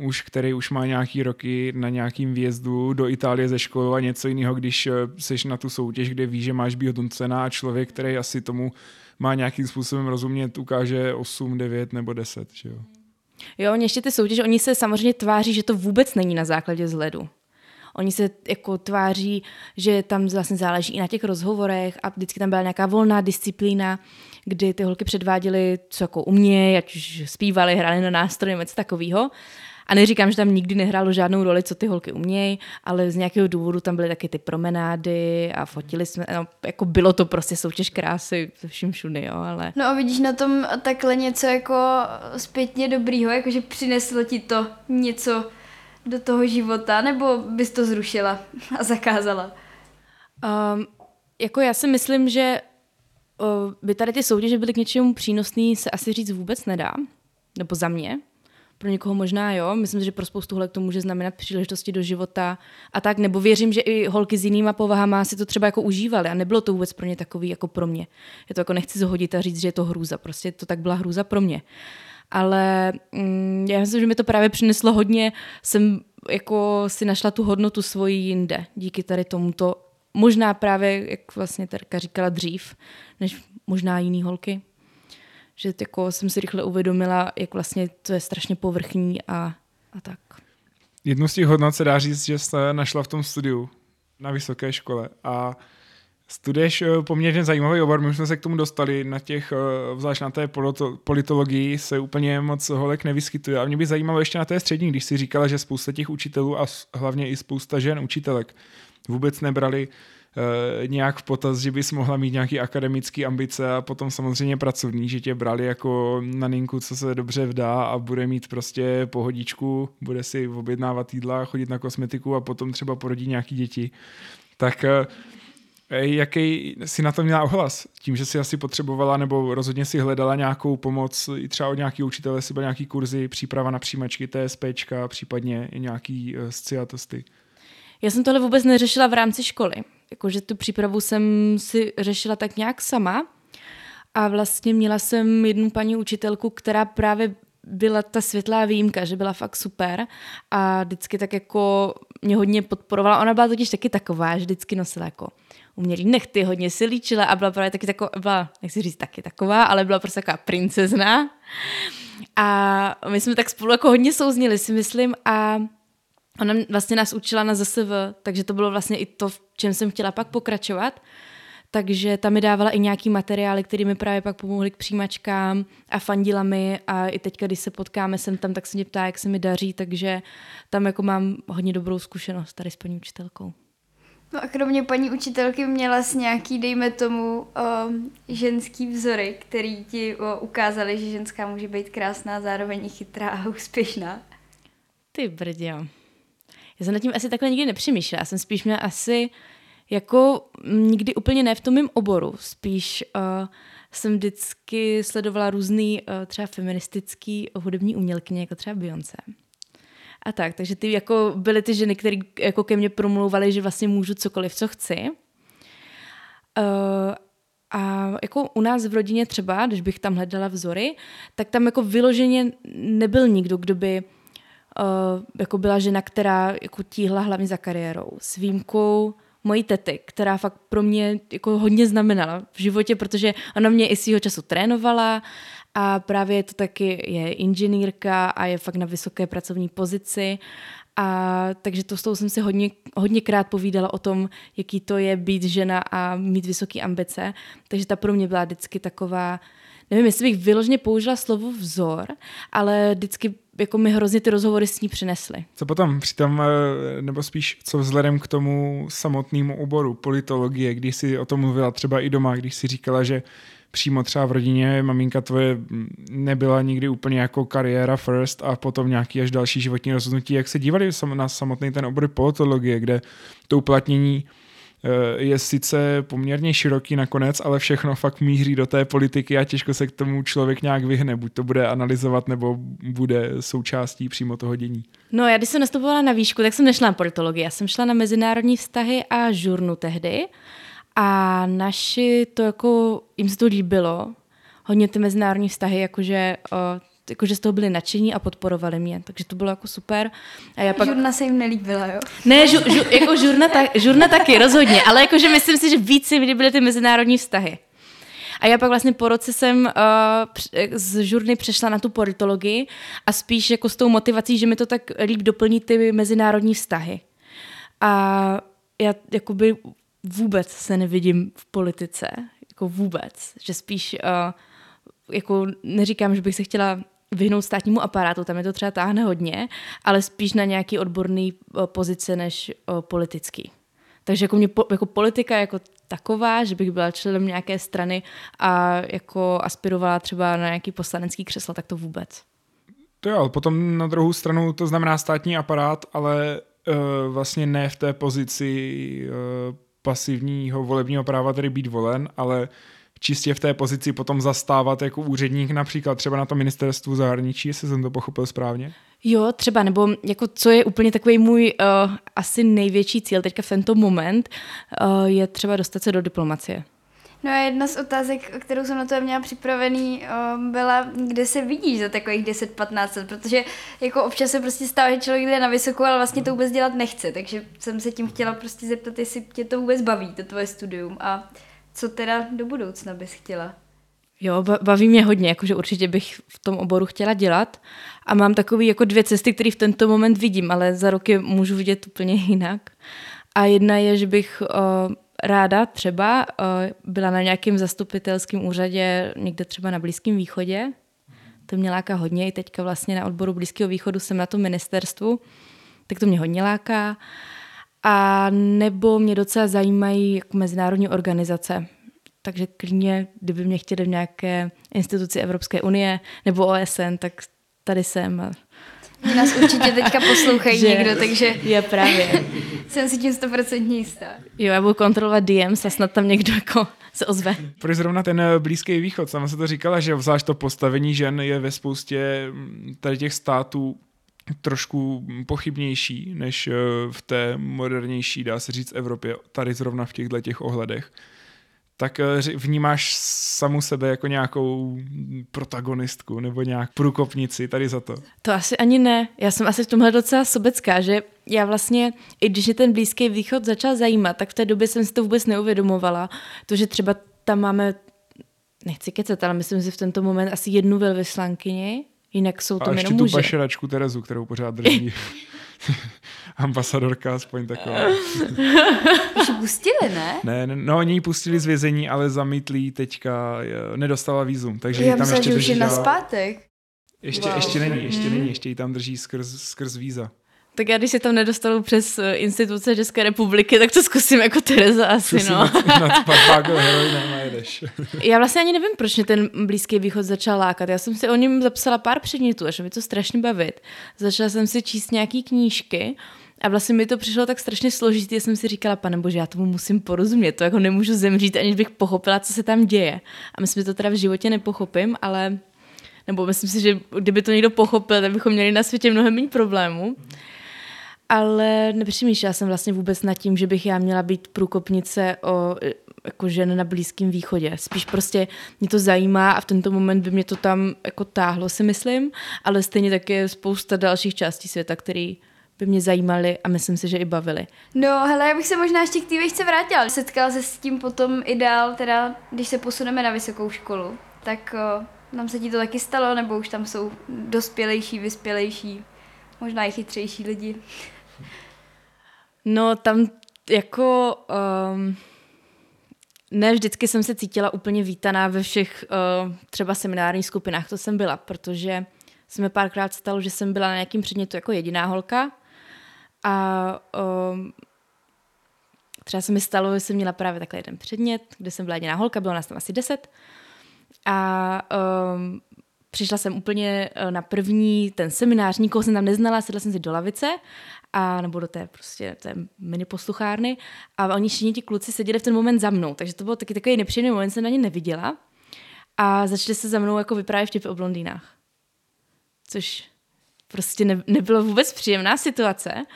už který už má nějaký roky na nějakým výjezdu do Itálie ze školy a něco jiného, když seš na tu soutěž, kde víš, že máš být hodnocena a člověk, který asi tomu má nějakým způsobem rozumět, ukáže 8, 9 nebo 10, že jo. Jo, oni ještě ty soutěže, oni se samozřejmě tváří, že to vůbec není na základě vzhledu. Oni se jako tváří, že tam vlastně záleží i na těch rozhovorech a vždycky tam byla nějaká volná disciplína, kdy ty holky předváděly, co jako umějí, ať už zpívali, hráli na nástroje, něco takového. A neříkám, že tam nikdy nehrálo žádnou roli, co ty holky umějí, ale z nějakého důvodu tam byly taky ty promenády a fotili jsme, no, jako bylo to prostě soutěž krásy ze vším všudy, jo, ale... No a vidíš na tom takhle něco jako zpětně dobrýho, jakože přineslo ti to něco do toho života, nebo bys to zrušila a zakázala? Um, jako já si myslím, že uh, by tady ty soutěže byly k něčemu přínosný, se asi říct vůbec nedá, nebo za mě, pro někoho možná jo, myslím, že pro spoustu holek to může znamenat příležitosti do života a tak, nebo věřím, že i holky s jinýma povahama si to třeba jako užívaly a nebylo to vůbec pro ně takový jako pro mě. Je to jako nechci zhodit a říct, že je to hrůza, prostě to tak byla hrůza pro mě. Ale mm, já myslím, že mi to právě přineslo hodně, jsem jako si našla tu hodnotu svoji jinde, díky tady tomuto, možná právě, jak vlastně Terka říkala dřív, než možná jiný holky že jako jsem si rychle uvědomila, jak vlastně to je strašně povrchní a, a tak. Jednu z těch hodnot se dá říct, že jste našla v tom studiu na vysoké škole a studuješ poměrně zajímavý obor, my jsme se k tomu dostali, na těch, eh, zvlášť na té politologii se úplně moc holek nevyskytuje a mě by zajímalo ještě na té střední, když si říkala, že spousta těch učitelů a hlavně i spousta žen učitelek vůbec nebrali Eh, nějak v potaz, že bys mohla mít nějaký akademický ambice a potom samozřejmě pracovní, že tě brali jako na ninku, co se dobře vdá a bude mít prostě pohodičku, bude si objednávat jídla, chodit na kosmetiku a potom třeba porodí nějaký děti. Tak eh, jaký si na to měla ohlas? Tím, že si asi potřebovala nebo rozhodně si hledala nějakou pomoc, i třeba od nějaký učitele, si byl nějaký kurzy, příprava na přijímačky, TSPčka, případně i nějaký uh, sciatosty. Já jsem tohle vůbec neřešila v rámci školy jakože tu přípravu jsem si řešila tak nějak sama a vlastně měla jsem jednu paní učitelku, která právě byla ta světlá výjimka, že byla fakt super a vždycky tak jako mě hodně podporovala. Ona byla totiž taky taková, že vždycky nosila jako umělý nechty, hodně si líčila a byla právě taky taková, byla, nechci říct taky taková, ale byla prostě taková princezna. A my jsme tak spolu jako hodně souznili, si myslím, a Ona vlastně nás učila na ZSV, takže to bylo vlastně i to, v čem jsem chtěla pak pokračovat. Takže tam mi dávala i nějaký materiály, které mi právě pak pomohly k přijímačkám a fandila mi a i teďka, když se potkáme sem tam, tak se mě ptá, jak se mi daří, takže tam jako mám hodně dobrou zkušenost tady s paní učitelkou. No a kromě paní učitelky měla s nějaký, dejme tomu, um, ženský vzory, který ti uh, ukázali, že ženská může být krásná, zároveň chytrá a úspěšná. Ty brdě. Já jsem nad tím asi takhle nikdy nepřemýšlela. Já jsem spíš měla asi jako nikdy úplně ne v tom mém oboru. Spíš uh, jsem vždycky sledovala různý uh, třeba feministický hudební umělkyně, jako třeba Beyoncé. A tak, takže ty jako byly ty ženy, které jako ke mně promlouvaly, že vlastně můžu cokoliv, co chci. Uh, a jako u nás v rodině třeba, když bych tam hledala vzory, tak tam jako vyloženě nebyl nikdo, kdo by uh, jako byla žena, která jako tíhla hlavně za kariérou. S výjimkou mojí tety, která fakt pro mě jako hodně znamenala v životě, protože ona mě i svýho času trénovala a právě to taky je inženýrka a je fakt na vysoké pracovní pozici a takže to s tou jsem si hodně, hodněkrát povídala o tom, jaký to je být žena a mít vysoké ambice. Takže ta pro mě byla vždycky taková, nevím, jestli bych vyloženě použila slovo vzor, ale vždycky jako mi hrozně ty rozhovory s ní přinesly. Co potom při tom, eh, nebo spíš co vzhledem k tomu samotnému oboru politologie, když si o tom mluvila třeba i doma, když si říkala, že přímo třeba v rodině, maminka tvoje nebyla nikdy úplně jako kariéra first a potom nějaký až další životní rozhodnutí, jak se dívali na samotný ten obor politologie, kde to uplatnění Eh, je sice poměrně široký nakonec, ale všechno fakt míří do té politiky a těžko se k tomu člověk nějak vyhne. Buď to bude analyzovat, nebo bude součástí přímo toho dění. No já když jsem nastupovala na výšku, tak jsem nešla na politologii. Já jsem šla na mezinárodní vztahy a žurnu tehdy. A naši to jako, jim se to líbilo, hodně ty mezinárodní vztahy, jakože jakože z toho byli nadšení a podporovali mě, takže to bylo jako super. A já pak... Žurna se jim nelíbila, jo? Ne, žu, žu, jako žurna, ta, žurna taky, rozhodně, ale jakože myslím si, že víc si líbily ty mezinárodní vztahy. A já pak vlastně po roce jsem uh, z žurny přešla na tu politologii a spíš jako s tou motivací, že mi to tak líp doplní ty mezinárodní vztahy. A já jakoby vůbec se nevidím v politice, jako vůbec, že spíš uh, jako neříkám, že bych se chtěla vyhnout státnímu aparátu, tam je to třeba táhne hodně, ale spíš na nějaký odborný eh, pozice než eh, politický. Takže jako, mě, jako politika jako taková, že bych byla členem nějaké strany a jako aspirovala třeba na nějaký poslanecký křeslo, tak to vůbec. To jo, potom na druhou stranu to znamená státní aparát, ale uh, vlastně ne v té pozici uh, pasivního volebního práva, tedy být volen, ale čistě v té pozici potom zastávat jako úředník například třeba na to ministerstvu zahraničí, jestli jsem to pochopil správně? Jo, třeba, nebo jako co je úplně takový můj uh, asi největší cíl teďka v tento moment, uh, je třeba dostat se do diplomacie. No a jedna z otázek, kterou jsem na to měla připravený, byla, kde se vidíš za takových 10-15 let, protože jako občas se prostě stává, že člověk jde na vysokou, ale vlastně to vůbec dělat nechce, takže jsem se tím chtěla prostě zeptat, jestli tě to vůbec baví, to tvoje studium a co teda do budoucna bys chtěla? Jo, baví mě hodně, jakože určitě bych v tom oboru chtěla dělat a mám takové jako dvě cesty, které v tento moment vidím, ale za roky můžu vidět úplně jinak. A jedna je, že bych uh, ráda třeba uh, byla na nějakém zastupitelském úřadě někde třeba na Blízkém východě. To mě láká hodně, i teďka vlastně na odboru Blízkého východu jsem na tom ministerstvu, tak to mě hodně láká. A nebo mě docela zajímají jako mezinárodní organizace. Takže klidně, kdyby mě chtěli v nějaké instituci Evropské unie nebo OSN, tak tady jsem. Mě nás určitě teďka poslouchají [LAUGHS] že někdo, takže je právě. [LAUGHS] jsem si tím stoprocentně jistá. Jo, já budu kontrolovat DMs a snad tam někdo jako se ozve. Pro zrovna ten eh, Blízký východ, sama se to říkala, že zvlášť to postavení žen je ve spoustě mm, tady těch států trošku pochybnější než eh, v té modernější, dá se říct, Evropě, tady zrovna v těchto těch ohledech, tak eh, vnímáš samu sebe jako nějakou protagonistku nebo nějak průkopnici tady za to? To asi ani ne. Já jsem asi v tomhle docela sobecká, že já vlastně, i když mě ten Blízký východ začal zajímat, tak v té době jsem si to vůbec neuvědomovala. To, že třeba tam máme, nechci kecat, ale myslím si v tento moment asi jednu velvyslankyni, Jinak jsou to a ještě tu pašeračku Terezu, kterou pořád drží. [LAUGHS] [LAUGHS] Ambasadorka aspoň taková. Už pustili, ne? Ne, no oni ji pustili z vězení, ale zamítli teďka, nedostala vízum, takže Já tam ještě že už je na zpátek. Ještě, wow. ještě není, ještě hmm. není, ještě ji tam drží skrz, skrz víza. Tak já, když se tam nedostanu přes eh, instituce České republiky, tak to zkusím jako Tereza asi, no. [LAUGHS] Nad, nad [LAUGHS] [LAUGHS] já vlastně ani nevím, proč mě ten Blízký východ začal lákat. Já jsem si o něm zapsala pár předmětů, až mi to strašně bavit. Začala jsem si číst nějaký knížky a vlastně mi to přišlo tak strašně složitý, já jsem si říkala, pane bože, já tomu musím porozumět, to jako nemůžu zemřít, aniž bych pochopila, co se tam děje. A myslím, že to teda v životě nepochopím, ale nebo myslím si, že kdyby to někdo pochopil, tak bychom měli na světě mnohem méně problémů ale nepřemýšlela jsem vlastně vůbec nad tím, že bych já měla být průkopnice o jako žen na Blízkém východě. Spíš prostě mě to zajímá a v tento moment by mě to tam jako táhlo, si myslím, ale stejně tak je spousta dalších částí světa, který by mě zajímaly a myslím si, že i bavily. No, hele, já bych se možná ještě k té výšce vrátila. Setkala se s tím potom i dál, teda když se posuneme na vysokou školu, tak o, nám se ti to taky stalo, nebo už tam jsou dospělejší, vyspělejší, možná i chytřejší lidi. No tam jako um, ne vždycky jsem se cítila úplně vítaná ve všech uh, třeba seminárních skupinách, to jsem byla, protože se mi párkrát stalo, že jsem byla na nějakým předmětu jako jediná holka a um, třeba se mi stalo, že jsem měla právě takhle jeden předmět, kde jsem byla jediná holka, bylo nás tam asi deset A um, přišla jsem úplně eh, na první ten seminář, nikoho jsem tam neznala, sedla jsem si do lavice a nebo do té prostě té mini posluchárny a oni všichni ti kluci seděli v ten moment za mnou, takže to byl taky takový nepříjemný moment, jsem na ně neviděla a začali se za mnou jako vyprávět vtipy o blondýnách. Což prostě ne, nebylo vůbec příjemná situace.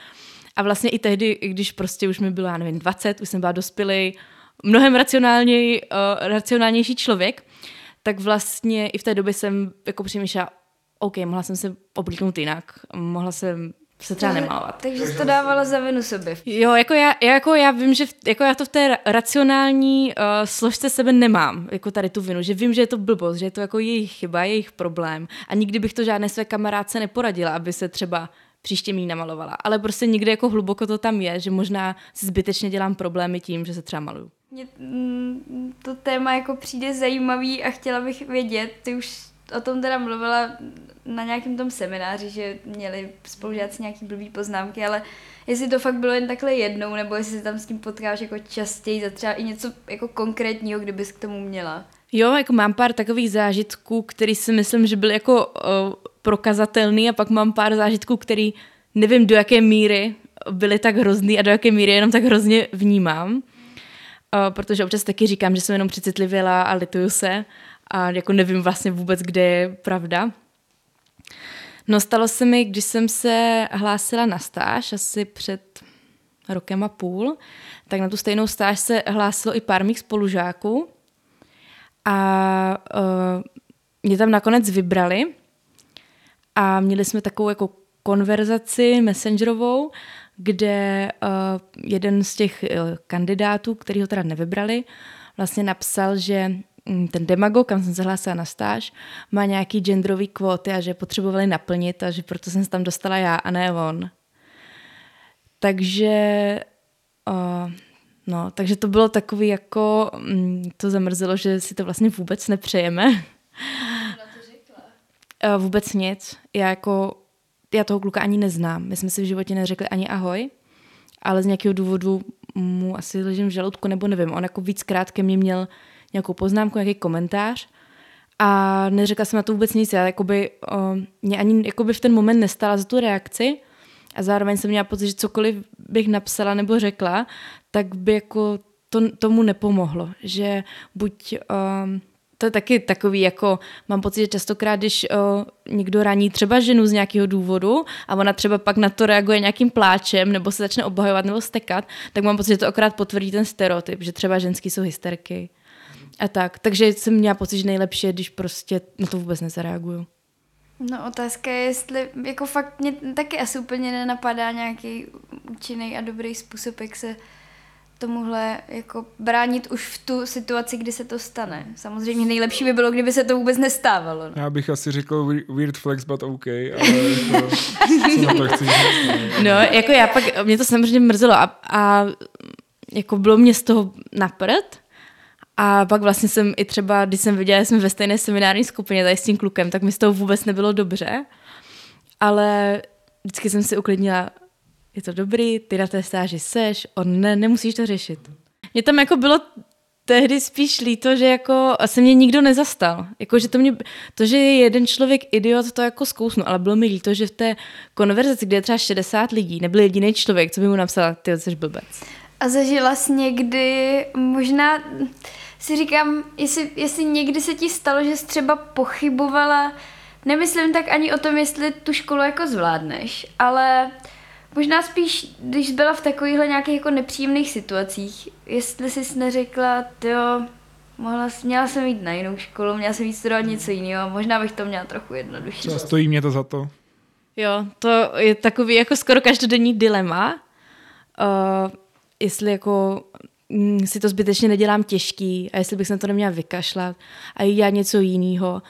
A vlastně i tehdy, když prostě už mi bylo, já nevím, 20, už jsem byla dospělý, mnohem racionálněj, uh, racionálnější člověk, tak vlastně i v té době jsem jako přemýšlela, OK, mohla jsem se oblíknout jinak, mohla jsem se třeba nemalovat. Takže jsi to dávala za vinu sobě. Jo, jako já, jako já vím, že v, jako já to v té racionální uh, složce sebe nemám, jako tady tu vinu, že vím, že je to blbost, že je to jako jejich chyba, jejich problém a nikdy bych to žádné své kamarádce neporadila, aby se třeba příště mý namalovala. Ale prostě někde jako hluboko to tam je, že možná si zbytečně dělám problémy tím, že se třeba maluju. Mně mm, to téma jako přijde zajímavý a chtěla bych vědět, ty už o tom teda mluvila na nějakém tom semináři, že měli spolužáci nějaký blbý poznámky, ale jestli to fakt bylo jen takhle jednou, nebo jestli se tam s tím potkáš jako častěji, za třeba i něco jako konkrétního, kdybys k tomu měla. Jo, jako mám pár takových zážitků, který si myslím, že byly jako uh, prokazatelný a pak mám pár zážitků, který nevím do jaké míry byly tak hrozný a do jaké míry jenom tak hrozně vnímám. Uh, protože občas taky říkám, že jsem jenom přecitlivěla a lituju se a jako nevím vlastně vůbec, kde je pravda. No stalo se mi, když jsem se hlásila na stáž asi před rokem a půl, tak na tu stejnou stáž se hlásilo i pár mých spolužáků a uh, mě tam nakonec vybrali a měli jsme takovou jako konverzaci messengerovou, kde uh, jeden z těch uh, kandidátů, který ho teda nevybrali, vlastně napsal, že ten demagog, kam jsem se hlásila na stáž, má nějaký genderový kvóty a že potřebovali naplnit a že proto jsem se tam dostala já a ne on. Takže, uh, no, takže to bylo takový jako, um, to zamrzelo, že si to vlastně vůbec nepřejeme. uh, vůbec nic. Já jako, já toho kluka ani neznám. My jsme si v životě neřekli ani ahoj, ale z nějakého důvodu mu asi ležím v žaludku, nebo nevím. On jako víckrát ke mně měl nějakou poznámku, nějaký komentář a neřekla jsem na to vůbec nic. Já jakoby, uh, mě ani jakoby v ten moment nestala za tu reakci a zároveň jsem měla pocit, že cokoliv bych napsala nebo řekla, tak by jako to, tomu nepomohlo. Že buď... Uh, to je taky takový, jako mám pocit, že častokrát, když o, někdo raní třeba ženu z nějakého důvodu a ona třeba pak na to reaguje nějakým pláčem nebo se začne obhajovat nebo stekat, tak mám pocit, že to akorát potvrdí ten stereotyp, že třeba ženský jsou hysterky a tak. Takže jsem měla pocit, že nejlepší je, když prostě na to vůbec nezareaguju. No otázka je, jestli jako fakt mě taky asi úplně nenapadá nějaký účinný a dobrý způsob, jak se tomuhle jako bránit už v tu situaci, kdy se to stane. Samozřejmě nejlepší by bylo, kdyby se to vůbec nestávalo. No. Já bych asi řekl weird flex, but OK, ale jako, co na to chci říct? No, jako já pak, mě to samozřejmě mrzelo a, a jako bylo mě z toho naprd, a pak vlastně jsem i třeba, když jsem viděla, že jsme ve stejné seminární skupině tady s tím klukem, tak mi z toho vůbec nebylo dobře. Ale vždycky jsem si uklidnila, je to dobrý, ty na té stáži seš, on ne, nemusíš to řešit. Mě tam jako bylo tehdy spíš líto, že jako se mě nikdo nezastal. Jako, že to, mě, to, že je jeden člověk idiot, to jako zkousnu, ale bylo mi líto, že v té konverzaci, kde je třeba 60 lidí, nebyl jediný člověk, co by mu napsal, ty jsi blbec. A zažila jsi někdy možná si říkám, jestli, jestli někdy se ti stalo, že jsi třeba pochybovala, nemyslím tak ani o tom, jestli tu školu jako zvládneš, ale možná spíš, když byla v takovýchhle nějakých jako nepříjemných situacích, jestli jsi neřekla, jo, mohla, měla jsem jít na jinou školu, měla jsem jít studovat něco jiného, možná bych to měla trochu jednodušší. Třeba stojí mě to za to. Jo, to je takový jako skoro každodenní dilema. Uh, jestli jako si to zbytečně nedělám těžký a jestli bych se to neměla vykašlat a já něco jiného.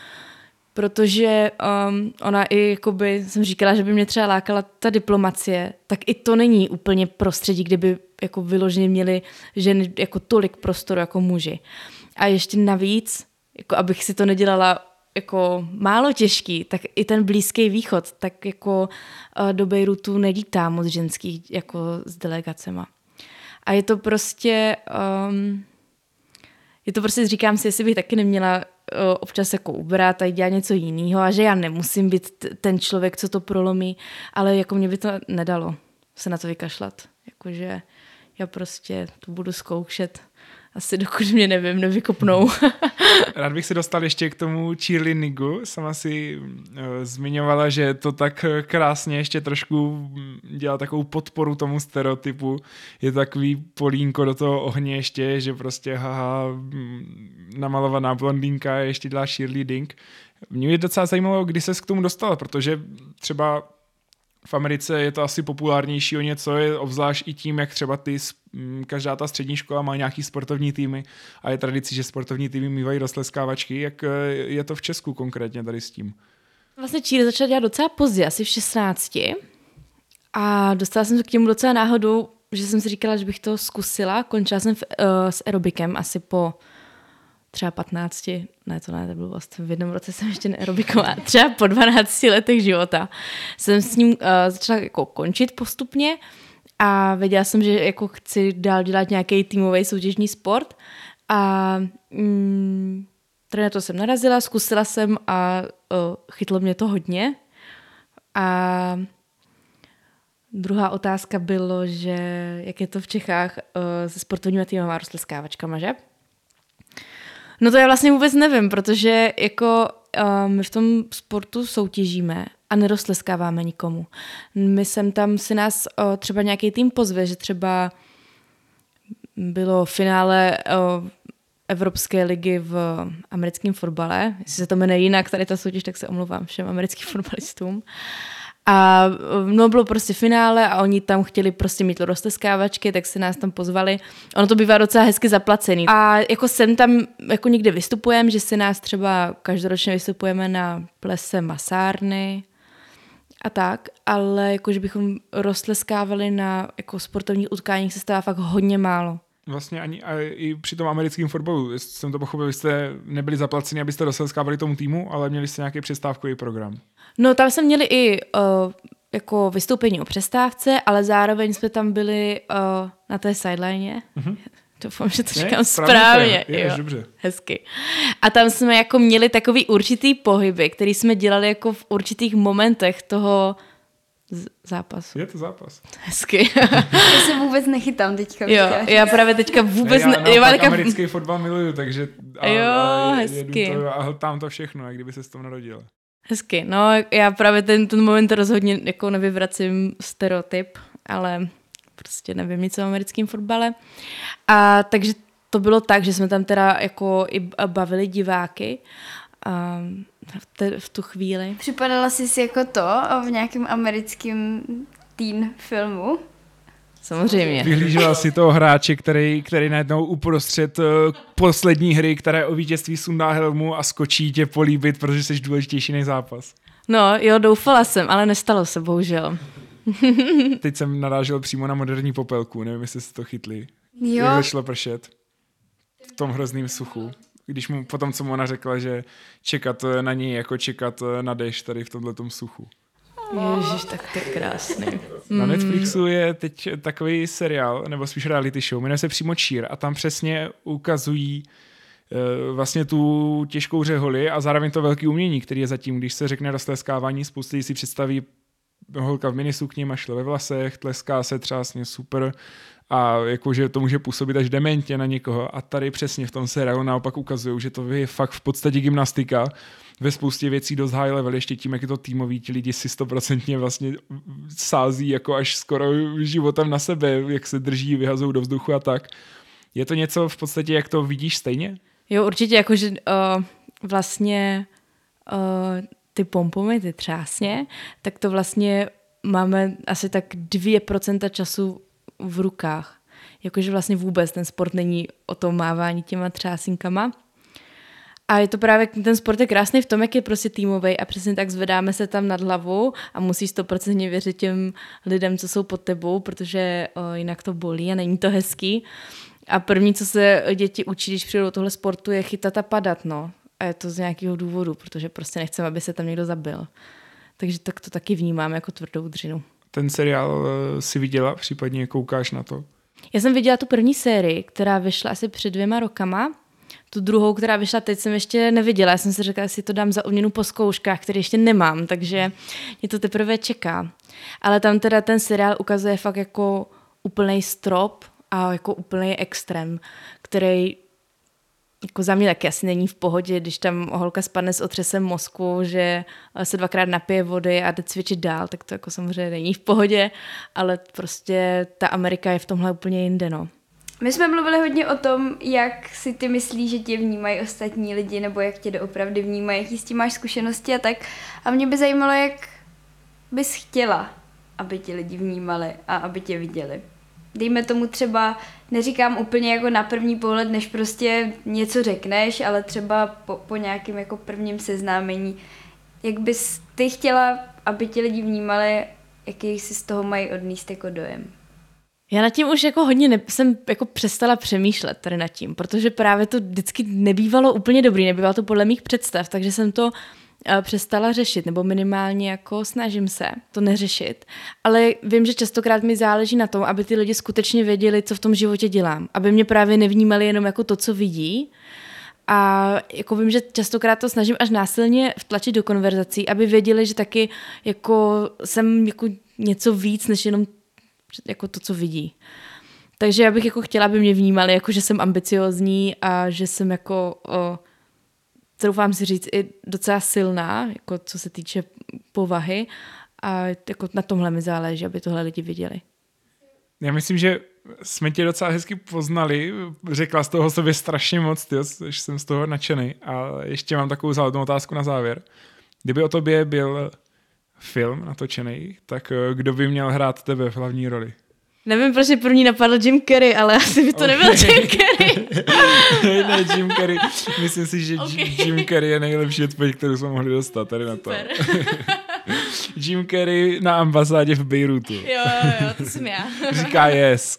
Protože um, ona i, jakoby, jsem říkala, že by mě třeba lákala ta diplomacie, tak i to není úplně prostředí, kde by jako vyloženě měli ženy jako tolik prostoru jako muži. A ještě navíc, jako abych si to nedělala jako málo těžký, tak i ten Blízký východ, tak jako uh, do Bejrutu nelítá moc ženských jako s delegacema. A je to prostě, um, je to prostě, říkám si, jestli bych taky neměla o, občas jako ubrat a dělat něco jiného a že já nemusím být ten člověk, co to prolomí, ale jako mě by to nedalo se na to vykašlat. Jakože já prostě to budu zkoušet asi dokud mě nevím, nevykopnou. [LAUGHS] Rád bych se dostal ještě k tomu cheerleadingu. Sama si uh, zmiňovala, že to tak krásně ještě trošku mm, dělá takovou podporu tomu stereotypu. Je takový polínko do toho ohně ještě, že prostě haha, mm, namalovaná blondýnka ještě dělá cheerleading. Mě je docela zajímalo, kdy se k tomu dostala, protože třeba v Americe je to asi populárnější o něco, je obzvlášť i tím, jak třeba ty, každá ta střední škola má nějaký sportovní týmy a je tradicí, že sportovní týmy mývají rozleskávačky. Jak eh, je to v Česku konkrétně tady s tím? Vlastně Číry začala dělat docela pozdě, asi v 16. A dostala jsem se k těmu docela náhodou, že jsem si říkala, že bych to zkusila. Končila jsem v, uh, s aerobikem asi po třeba 15, ne to ne, to bylo vlastně v jednom roce jsem ještě neaerobikovala, třeba po 12 letech života jsem s ním uh, začala jako končit postupně a věděla jsem, že jako chci dál dělat nějaký týmový soutěžní sport a mm, tady na to jsem narazila, zkusila jsem a uh, chytlo mě to hodně a Druhá otázka bylo, že jak je to v Čechách uh, se sportovníma týmama rozleskávačkama, že? No to já vlastně vůbec nevím, protože jako uh, my v tom sportu soutěžíme a neroztleskáváme nikomu. My sem tam si nás uh, třeba nějaký tým pozve, že třeba bylo finále uh, Evropské ligy v americkém fotbale. Jestli se to jmenuje jinak, tady ta soutěž, tak se omluvám všem americkým [LAUGHS] fotbalistům. A no bylo prostě finále a oni tam chtěli prostě mít rozteskávačky, tak se nás tam pozvali. Ono to bývá docela hezky zaplacený. A jako sem tam jako někde vystupujeme, že si nás třeba každoročně vystupujeme na plese masárny a tak, ale jakože bychom roztleskávali na jako sportovních utkáních se stává fakt hodně málo. Vlastně ani a i při tom americkém fotbalu, jsem to pochopil, vy jste nebyli zaplaceni, abyste roztleskávali tomu týmu, ale měli jste nějaký přestávkový program. No tam jsme měli i uh, jako vystoupení o přestávce, ale zároveň jsme tam byli uh, na té sideline. Mm-hmm. [LAUGHS] Doufám, že to říkám ne, správně. Je, jo, dobře. Hezky. A tam jsme jako měli takový určitý pohyby, který jsme dělali jako v určitých momentech toho z- zápasu. Je to zápas. Hezky. [LAUGHS] já se vůbec nechytám teďka. Jo, já právě teďka vůbec... Ne, já, ne, já teďka... americký fotbal miluju, takže... A, jo, a, hezky. To, a tam to všechno, jak kdyby se s tom narodil. Hezky, no já právě ten, ten moment rozhodně jako nevyvracím stereotyp, ale prostě nevím nic o americkém fotbale. A takže to bylo tak, že jsme tam teda jako i bavili diváky a v, te, v tu chvíli. Připadala jsi si jako to v nějakém americkém teen filmu? Samozřejmě. Vyhlížela si toho hráče, který, který najednou uprostřed uh, poslední hry, které o vítězství sundá helmu a skočí tě políbit, protože jsi důležitější než zápas. No, jo, doufala jsem, ale nestalo se, bohužel. [LAUGHS] Teď jsem narážel přímo na moderní popelku, nevím, jestli jste to chytli. Jo. Jak začalo pršet v tom hrozném suchu. Když mu potom, co mu ona řekla, že čekat na něj jako čekat na dešť tady v tomhle suchu. Ježiš, tak to je krásný. Na Netflixu je teď takový seriál, nebo spíš reality show, jmenuje se přímo Cheer a tam přesně ukazují uh, vlastně tu těžkou řeholi a zároveň to velký umění, který je zatím, když se řekne roztleskávání, spousty si představí holka v minisukni, mašle ve vlasech, tleská se třásně super. A jakože to může působit až dementně na někoho. A tady přesně v tom seriálu naopak ukazují, že to je fakt v podstatě gymnastika ve spoustě věcí dost high level, ještě tím, jak je to týmový, ti lidi si stoprocentně vlastně sází jako až skoro životem na sebe, jak se drží, vyhazují do vzduchu a tak. Je to něco v podstatě, jak to vidíš stejně? Jo, určitě, jakože uh, vlastně uh, ty pompomy, ty třásně, tak to vlastně máme asi tak 2% času v rukách. Jakože vlastně vůbec ten sport není o tom mávání těma třásinkama. A je to právě, ten sport je krásný v tom, jak je prostě týmový a přesně tak zvedáme se tam nad hlavu a musíš stoprocentně věřit těm lidem, co jsou pod tebou, protože o, jinak to bolí a není to hezký. A první, co se děti učí, když přijdou do tohle sportu, je chytat a padat, no. A je to z nějakého důvodu, protože prostě nechceme, aby se tam někdo zabil. Takže tak to taky vnímám jako tvrdou dřinu. Ten seriál eh, si viděla, případně koukáš na to? Já jsem viděla tu první sérii, která vyšla asi před dvěma rokama tu druhou, která vyšla teď, jsem ještě neviděla. Já jsem si řekla, jestli to dám za odměnu po zkouškách, které ještě nemám, takže mě to teprve čeká. Ale tam teda ten seriál ukazuje fakt jako úplný strop a jako úplný extrém, který jako za mě taky asi není v pohodě, když tam holka spadne s otřesem mozku, že se dvakrát napije vody a jde cvičit dál, tak to jako samozřejmě není v pohodě, ale prostě ta Amerika je v tomhle úplně jinde, no. My jsme mluvili hodně o tom, jak si ty myslíš, že tě vnímají ostatní lidi, nebo jak tě doopravdy vnímají, jaký s tím máš zkušenosti a tak. A mě by zajímalo, jak bys chtěla, aby ti lidi vnímali a aby tě viděli. Dejme tomu třeba, neříkám úplně jako na první pohled, než prostě něco řekneš, ale třeba po, po nějakém jako prvním seznámení. Jak bys ty chtěla, aby ti lidi vnímali, jaký si z toho mají odníst jako dojem? Já nad tím už jako hodně ne, jsem jako přestala přemýšlet tady nad tím, protože právě to vždycky nebývalo úplně dobrý, nebývalo to podle mých představ, takže jsem to uh, přestala řešit, nebo minimálně jako snažím se to neřešit. Ale vím, že častokrát mi záleží na tom, aby ty lidi skutečně věděli, co v tom životě dělám. Aby mě právě nevnímali jenom jako to, co vidí, a jako vím, že častokrát to snažím až násilně vtlačit do konverzací, aby věděli, že taky jako jsem jako něco víc, než jenom jako to, co vidí. Takže já bych jako chtěla, aby mě vnímali, jako že jsem ambiciozní a že jsem jako, o, troufám si říct, i docela silná, jako co se týče povahy a jako na tomhle mi záleží, aby tohle lidi viděli. Já myslím, že jsme tě docela hezky poznali, řekla z toho sobě strašně moc, tyjo, že jsem z toho nadšený. A ještě mám takovou záležnou otázku na závěr. Kdyby o tobě byl film natočený, tak eh, kdo by měl hrát tebe v hlavní roli? Nevím, proč je první napadl Jim Carrey, ale asi by to okay. nebyl Jim [LAUGHS] Carrey. ne, Jim Carrey. Myslím si, že okay. Jim Carrey je nejlepší odpověď, kterou jsme mohli dostat tady na to. [LAUGHS] Jim Carrey na ambasádě v Bejrutu. Jo, jo, to jsem já. [LAUGHS] Říká yes.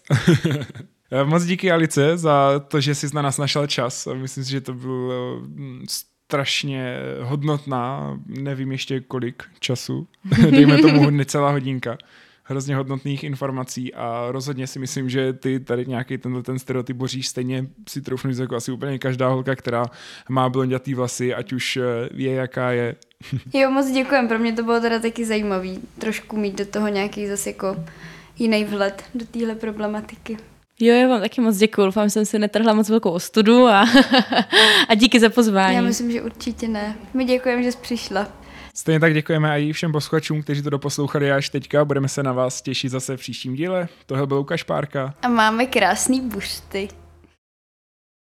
Eh, moc díky Alice za to, že jsi na nás našel čas. Myslím si, že to byl eh, strašně hodnotná, nevím ještě kolik času, [LAUGHS] dejme tomu necelá hodinka hrozně hodnotných informací a rozhodně si myslím, že ty tady nějaký tenhle ten stereotyp boříš stejně si troufnu jako asi úplně každá holka, která má blondětý vlasy, ať už eh, je jaká je. [LAUGHS] jo, moc děkujem, pro mě to bylo teda taky zajímavý, trošku mít do toho nějaký zase jako jiný vhled do téhle problematiky. Jo, já vám taky moc děkuji. Doufám, že jsem si netrhla moc velkou ostudu a, [LAUGHS] a díky za pozvání. Já myslím, že určitě ne. My děkujeme, že jsi přišla. Stejně tak děkujeme i všem posluchačům, kteří to doposlouchali až teďka. Budeme se na vás těšit zase v příštím díle. Tohle byl Lukáš Párka. A máme krásný bušty.